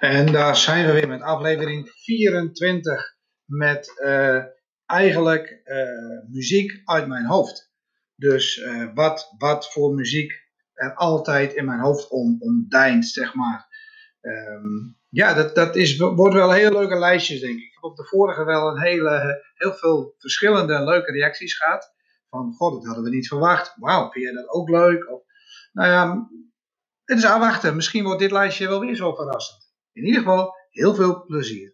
En daar zijn we weer met aflevering 24 met uh, eigenlijk uh, muziek uit mijn hoofd. Dus uh, wat, wat voor muziek er altijd in mijn hoofd om, omdijnt, zeg maar. Um, ja, dat, dat is, wordt wel hele leuke lijstjes, denk ik. Ik heb op de vorige wel een hele, heel veel verschillende leuke reacties gehad. Van, god, dat hadden we niet verwacht. Wauw, vind jij dat ook leuk? Of, nou ja, het is aanwachten. Misschien wordt dit lijstje wel weer zo verrassend. In ieder geval, heel veel plezier.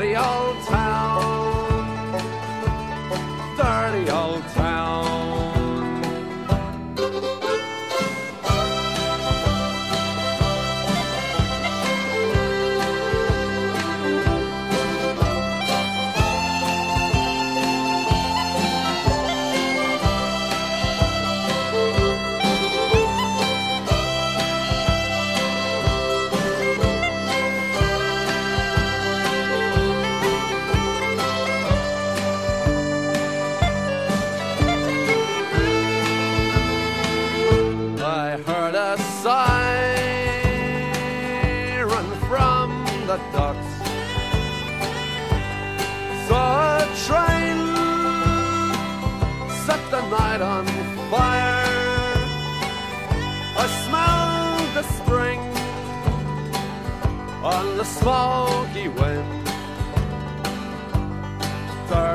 Dirty old town,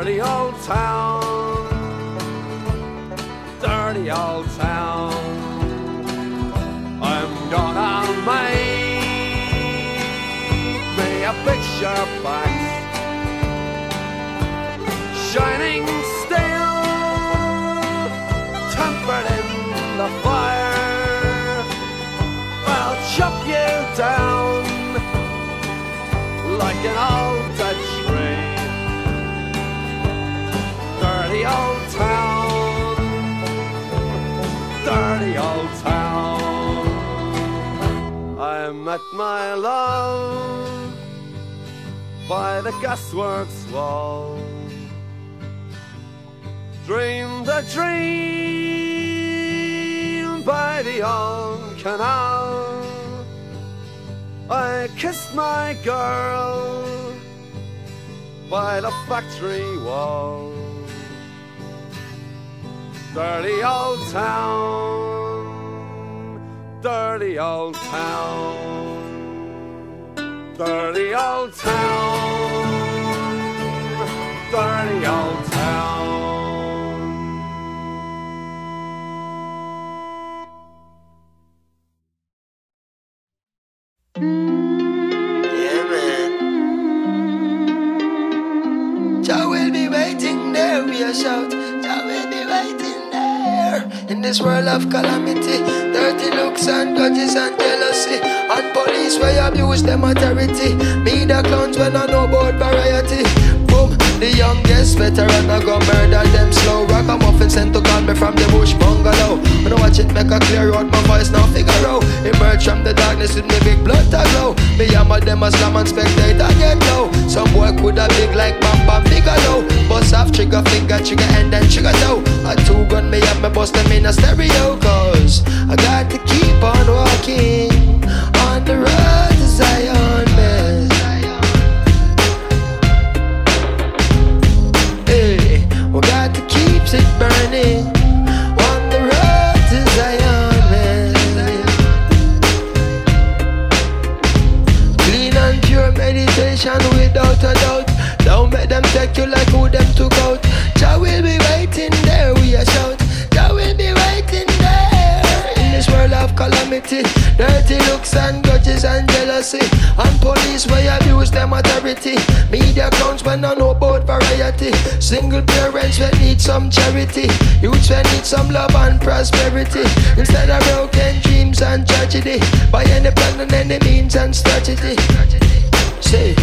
Dirty old town, dirty old town. I'm gonna make me a picture box Shining steel. Tempered in the fire. I'll chop you down Like an old I met my love by the gasworks wall. Dreamed a dream by the old canal. I kissed my girl by the factory wall. Dirty old town dirty old town, dirty old town, dirty old town. Yeah, man. Will be waiting there, shout. In this world of calamity, dirty looks and grudges and jealousy, and police where abuse them authority. Me the clowns when I know about variety. Boom, the youngest veteran I go murder them slow. Ragamuffin sent to call me from the bush bungalow. When I watch it make a clear out my voice now figure out. Emerge from the darkness with me big blood to glow. Me hammer them a slam and spectator get low. Some boy coulda big like Bam Bam Bigelow. Off trigger finger, trigger and trigger toe. A two gun me up me bust them in a stereo. Cause I got to keep on walking calamity. Dirty looks and grudges and jealousy. And police where abuse them authority. Media clowns when I know about variety. Single parents when need some charity. Youths when need some love and prosperity. Instead of broken dreams and tragedy. By any plan and any means and strategy. Say,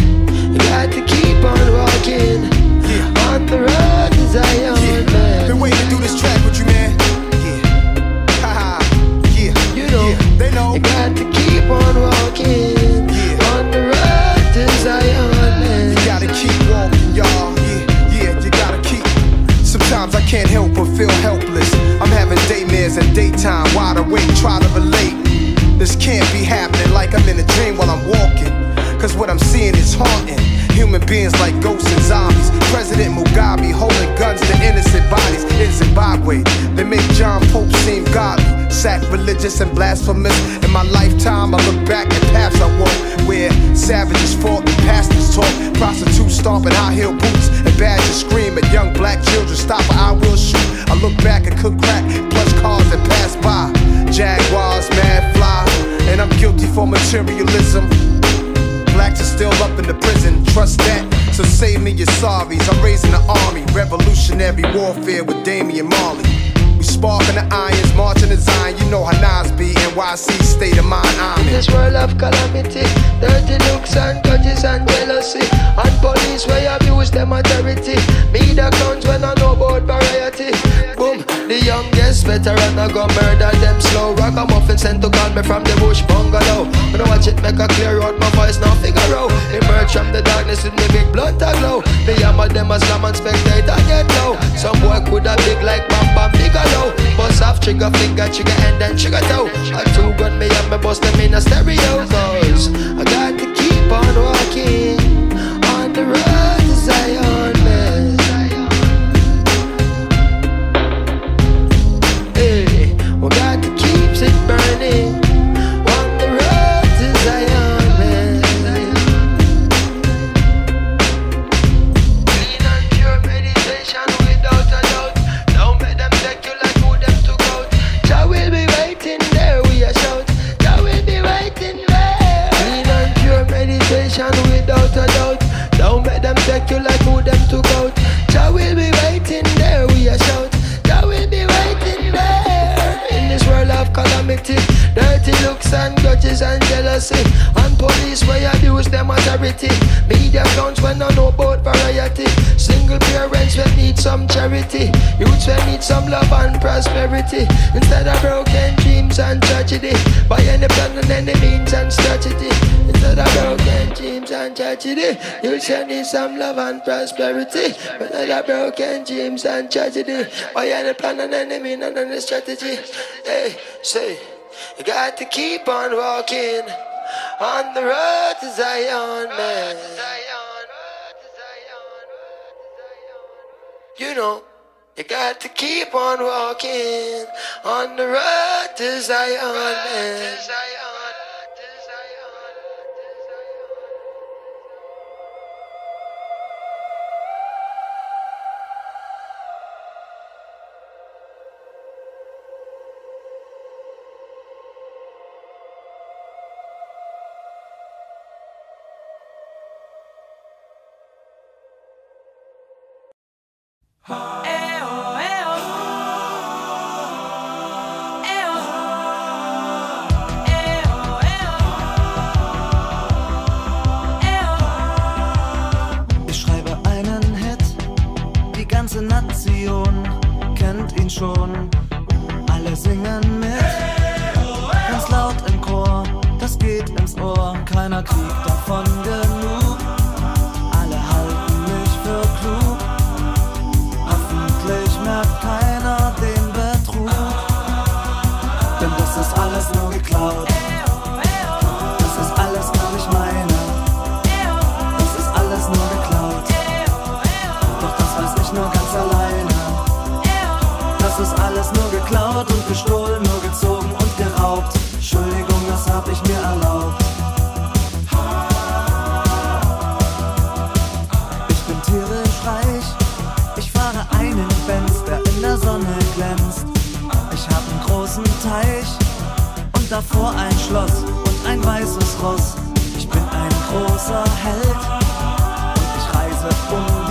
This can't be happening like I'm in a dream while I'm walking. Cause what I'm seeing is haunting. Human beings like ghosts and zombies. President Mugabe holding guns to innocent bodies in Zimbabwe. They make John Pope seem godly, sacrilegious and blasphemous. In my lifetime, I look back at paths I walked where savages fought and pastors talk. Prostitutes stomping high heel boots and badgers scream at young black children. Stop or I will shoot. I look back and cook crack, plush cars that pass by. Jaguars, mad fly, and I'm guilty for materialism. Blacks are still up in the prison, trust that. So save me your sorries. I'm raising the army, revolutionary warfare with Damian Marley. We sparking the irons, marching the Zion. You know how Nas be, NYC state of mind. I'm In in. this world of calamity, dirty looks and grudges and jealousy, and police where abuse them authority. Me the clowns when I know about variety. Boom, the youngest veteran I go murder them slow. Ragamuffin sent to call me from the bush bungalow. When I watch it make a clear out, my voice now figure out. Emerge from the darkness with me big blunt a glow. Me hammer them a slam and spectator get low. Some boy coulda big like Bam Bam Bigelow. Bust off trigger finger, trigger and trigger toe. A two gun me and me bust them in a stereo. Cause I got to keep on walking on the road burning authority. Media clowns when I know about variety. Single parents will need some charity. Youths will need some love and prosperity. Instead of broken dreams and tragedy. By any plan and any means and strategy. Instead of broken dreams and tragedy. Youths will need some love and prosperity. Instead of broken dreams and tragedy. By any plan and any means and any strategy. Hey, say, you got to keep on walking on the road to Zion, man. You know, you got to keep on walking on the road to Zion, man. Ich schreibe einen Hit, die ganze Nation kennt ihn schon. Alle singen mit, ganz laut im Chor, das geht ins Ohr. Keiner kriegt davon Einen Benz, der in der Sonne glänzt. Ich hab einen großen Teich und davor ein Schloss und ein weißes Ross. Ich bin ein großer Held und ich reise um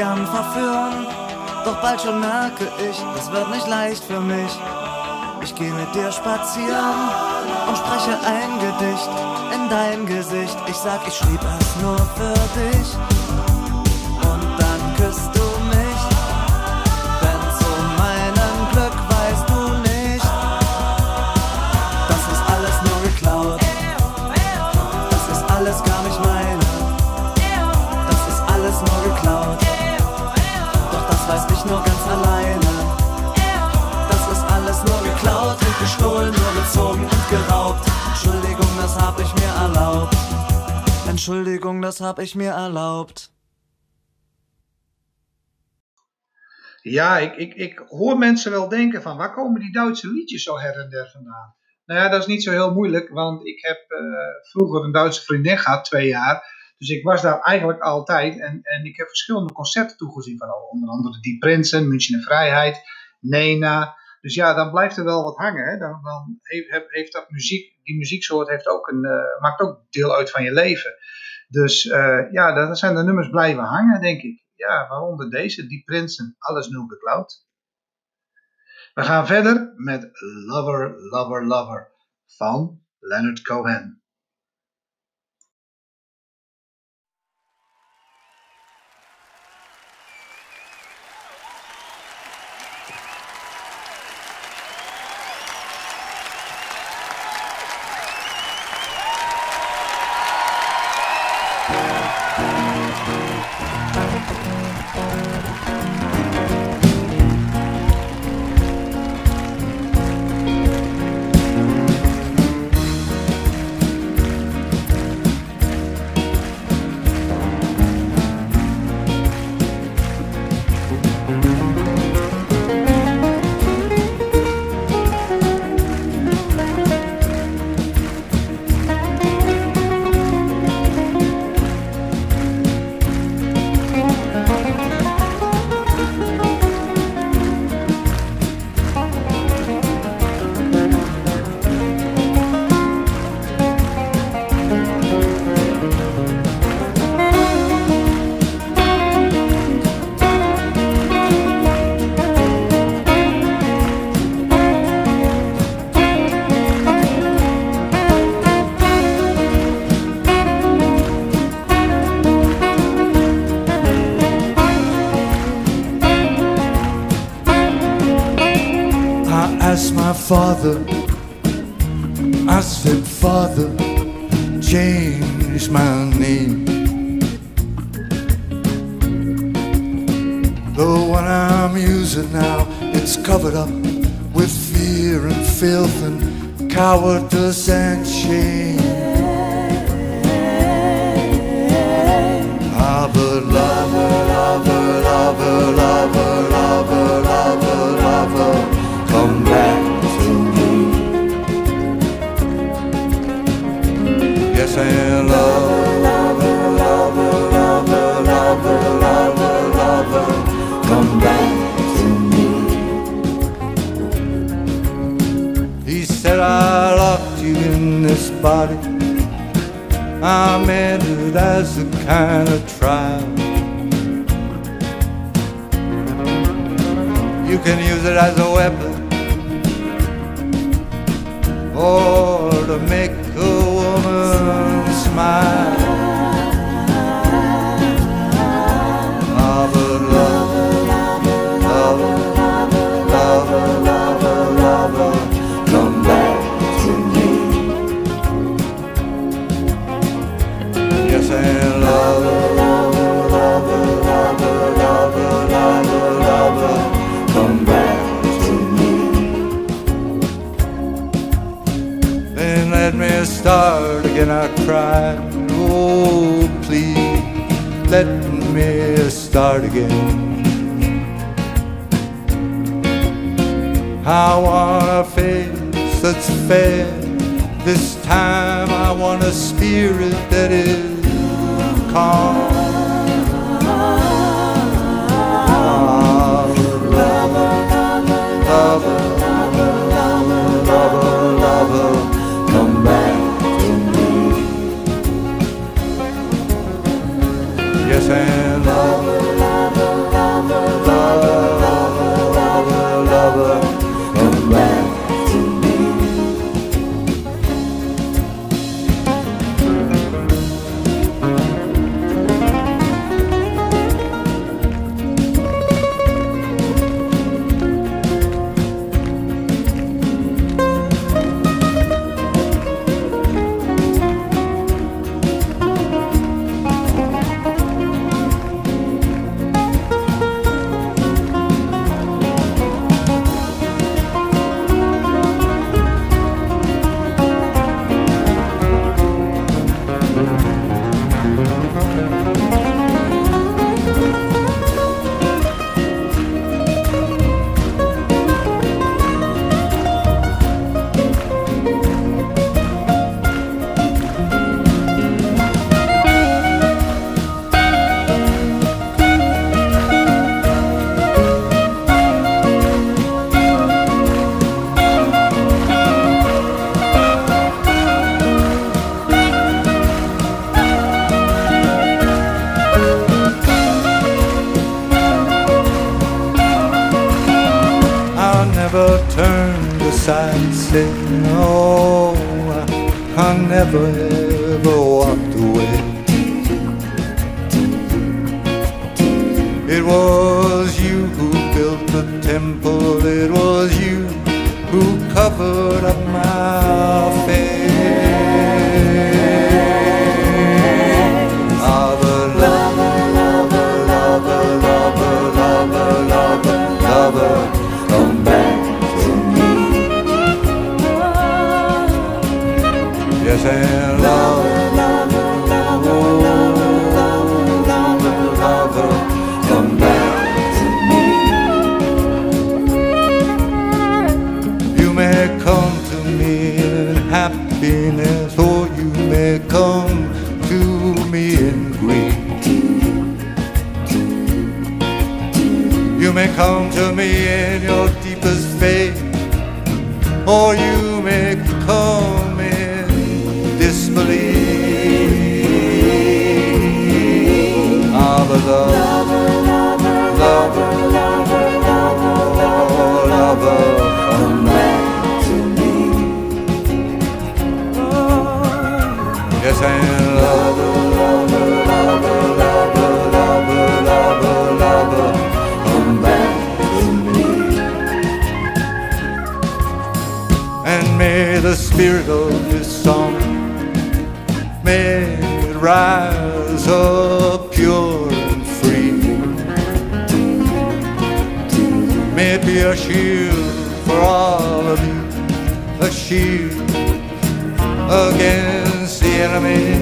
gern verführen, doch bald schon merke ich, es wird nicht leicht für mich. Ich geh mit dir spazieren und spreche ein Gedicht in dein Gesicht. Ich sag, ich schrieb es nur für dich. Und dann küsst du mich. Denn zu meinem Glück weißt du nicht, das ist alles nur geklaut. Das ist alles gar nicht meine. Das ist alles nur geklaut weiß nicht nur ganz alleine. Das ist alles nur geklaut und gestohlen, nur bezogen und geraubt. Entschuldigung, das hab ich mir erlaubt. Entschuldigung, das hab ich mir erlaubt. Ja, ik, ik, ik hoor mensen wel denken van waar komen die Duitse liedjes zo her en der vandaan? Nou ja, dat is niet zo heel moeilijk, want ik heb uh, vroeger een Duitse vriendin gehad, twee jaar. Dus ik was daar eigenlijk altijd en, en ik heb verschillende concerten toegezien van onder andere Die Prinsen, München Vrijheid, Nena. Dus ja, dan blijft er wel wat hangen. Hè? Dan, dan heeft, heeft dat muziek, die muzieksoort heeft ook een, eh, maakt ook deel uit van je leven. Dus uh, ja, dan zijn de nummers blijven hangen, denk ik. Ja, waaronder deze, Die Prinsen, Alles Nu Beklauwd. We gaan verder met Lover, Lover, Lover van Leonard Cohen. Father, I said, Father, change my name. The one I'm using now, it's covered up with fear and filth and cowardice and shame. Ah, but lover, lover, lover, lover, lover, lover, lover, come back. Saying love, lover, lover, lover, lover, lover, lover, come back to me. He said I locked you in this body. I meant it as a kind of trial. You can use it as a weapon or to make smile. Oh, please, let me start again. I want a face that's fair. This time I want a spirit that is calm. Aside, said no. I never in your deepest faith, or you may come in disbelief. Ah, but lover, lover, lover, lover, lover, lover, come back to me. Yes, and lover, the spirit of this song may it rise up pure and free. May it be a shield for all of you, a shield against the enemy.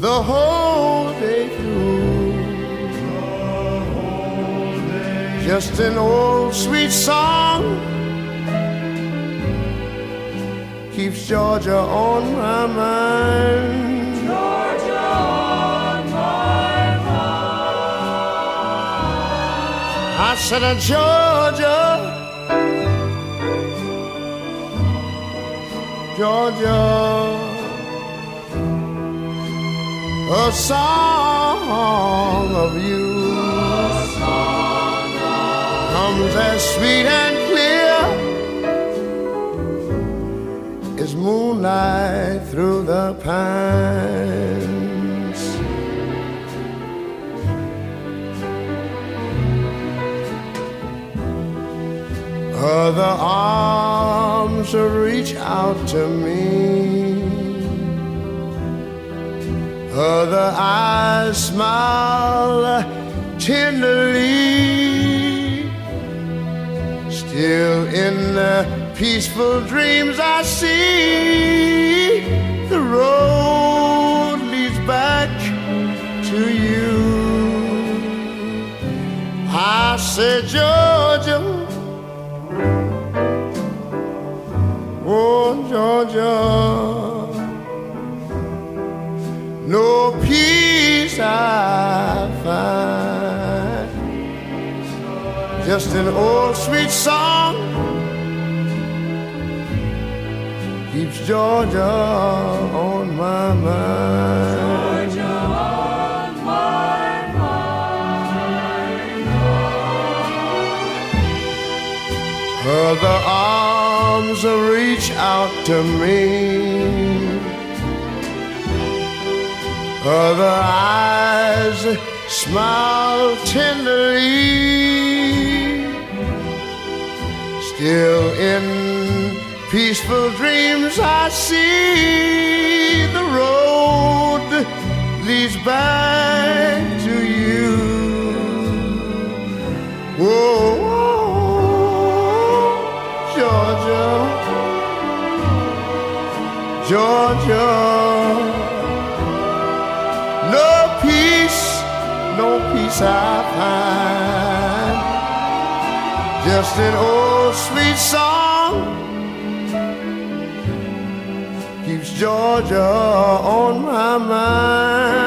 The whole day through. Just an old sweet song keeps Georgia on my mind. I said, uh, Georgia, Georgia, a song of you comes as sweet and clear as moonlight through the pines. Other arms reach out to me. Other eyes smile tenderly. Still in the peaceful dreams I see, the road leads back to you. I said, Georgia. Oh, Georgia, no peace I find. Just an old sweet song keeps Georgia on my mind. mind. Her arms reach out to me. Her eyes smile tenderly. Still in peaceful dreams, I see the road leads back to you. Just an old sweet song keeps Georgia on my mind.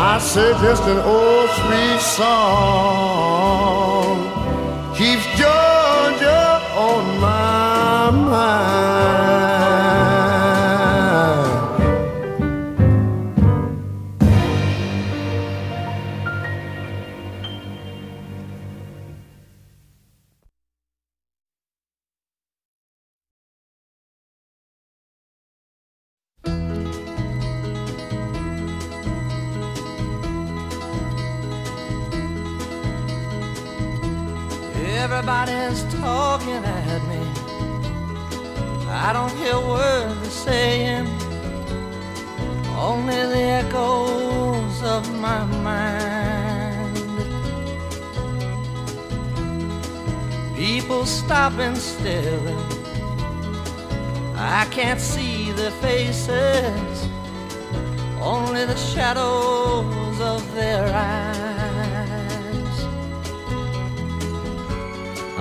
I say just an old sweet song Everybody's talking at me. I don't hear words they're saying, only the echoes of my mind. People stopping still. I can't see their faces, only the shadows of their eyes.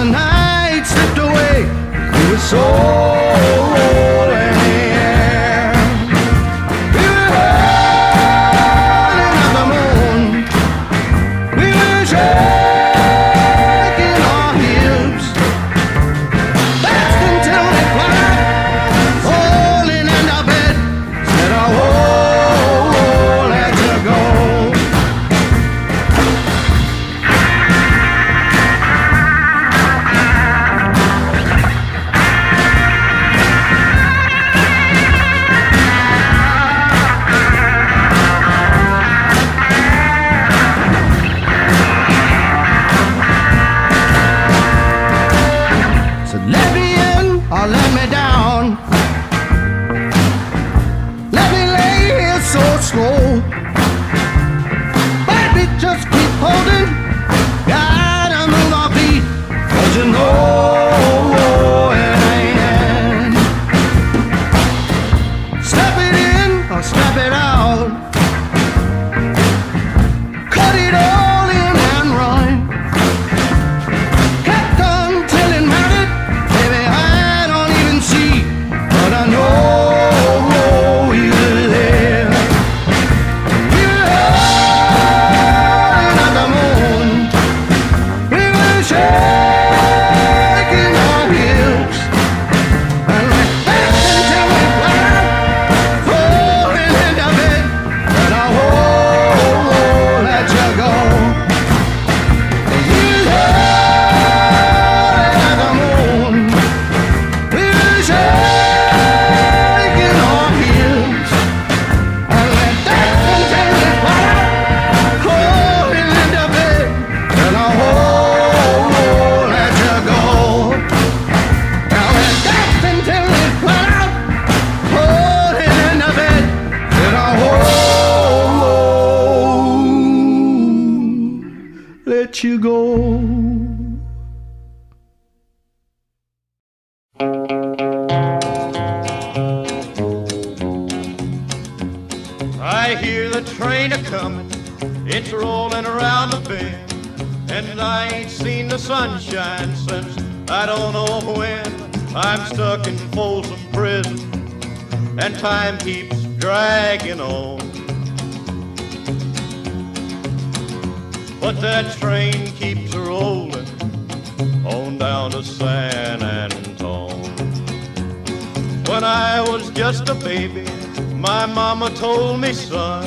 The night slipped away. You were so step it out. Cut it all train a comin', it's rolling around the bend, and I ain't seen the sunshine since I don't know when. I'm stuck in Folsom Prison, and time keeps dragging on. But that train keeps rolling on down to San Antone. When I was just a baby, my mama told me, son,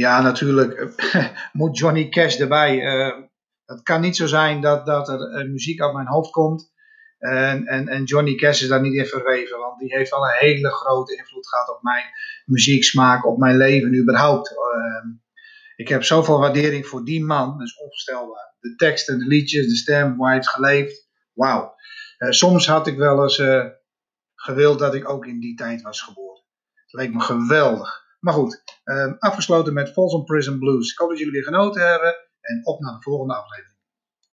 Ja, natuurlijk moet Johnny Cash erbij. Eh, het kan niet zo zijn dat, dat er eh, muziek uit mijn hoofd komt. En, en, en Johnny Cash is daar niet in verweven, want die heeft al een hele grote invloed gehad op mijn muzieksmaak, op mijn leven überhaupt. Ehm, ik heb zoveel waardering voor die man, dat is onvoorstelbaar. De teksten, de liedjes, de stem, hoe hij heeft geleefd. Wauw. Eh, soms had ik wel eens gewild dat ik ook in die tijd was geboren. Het leek me geweldig. Maar goed, ehm, afgesloten met Folsom Prison Blues. Ik hoop dat jullie weer genoten hebben en op naar de volgende aflevering.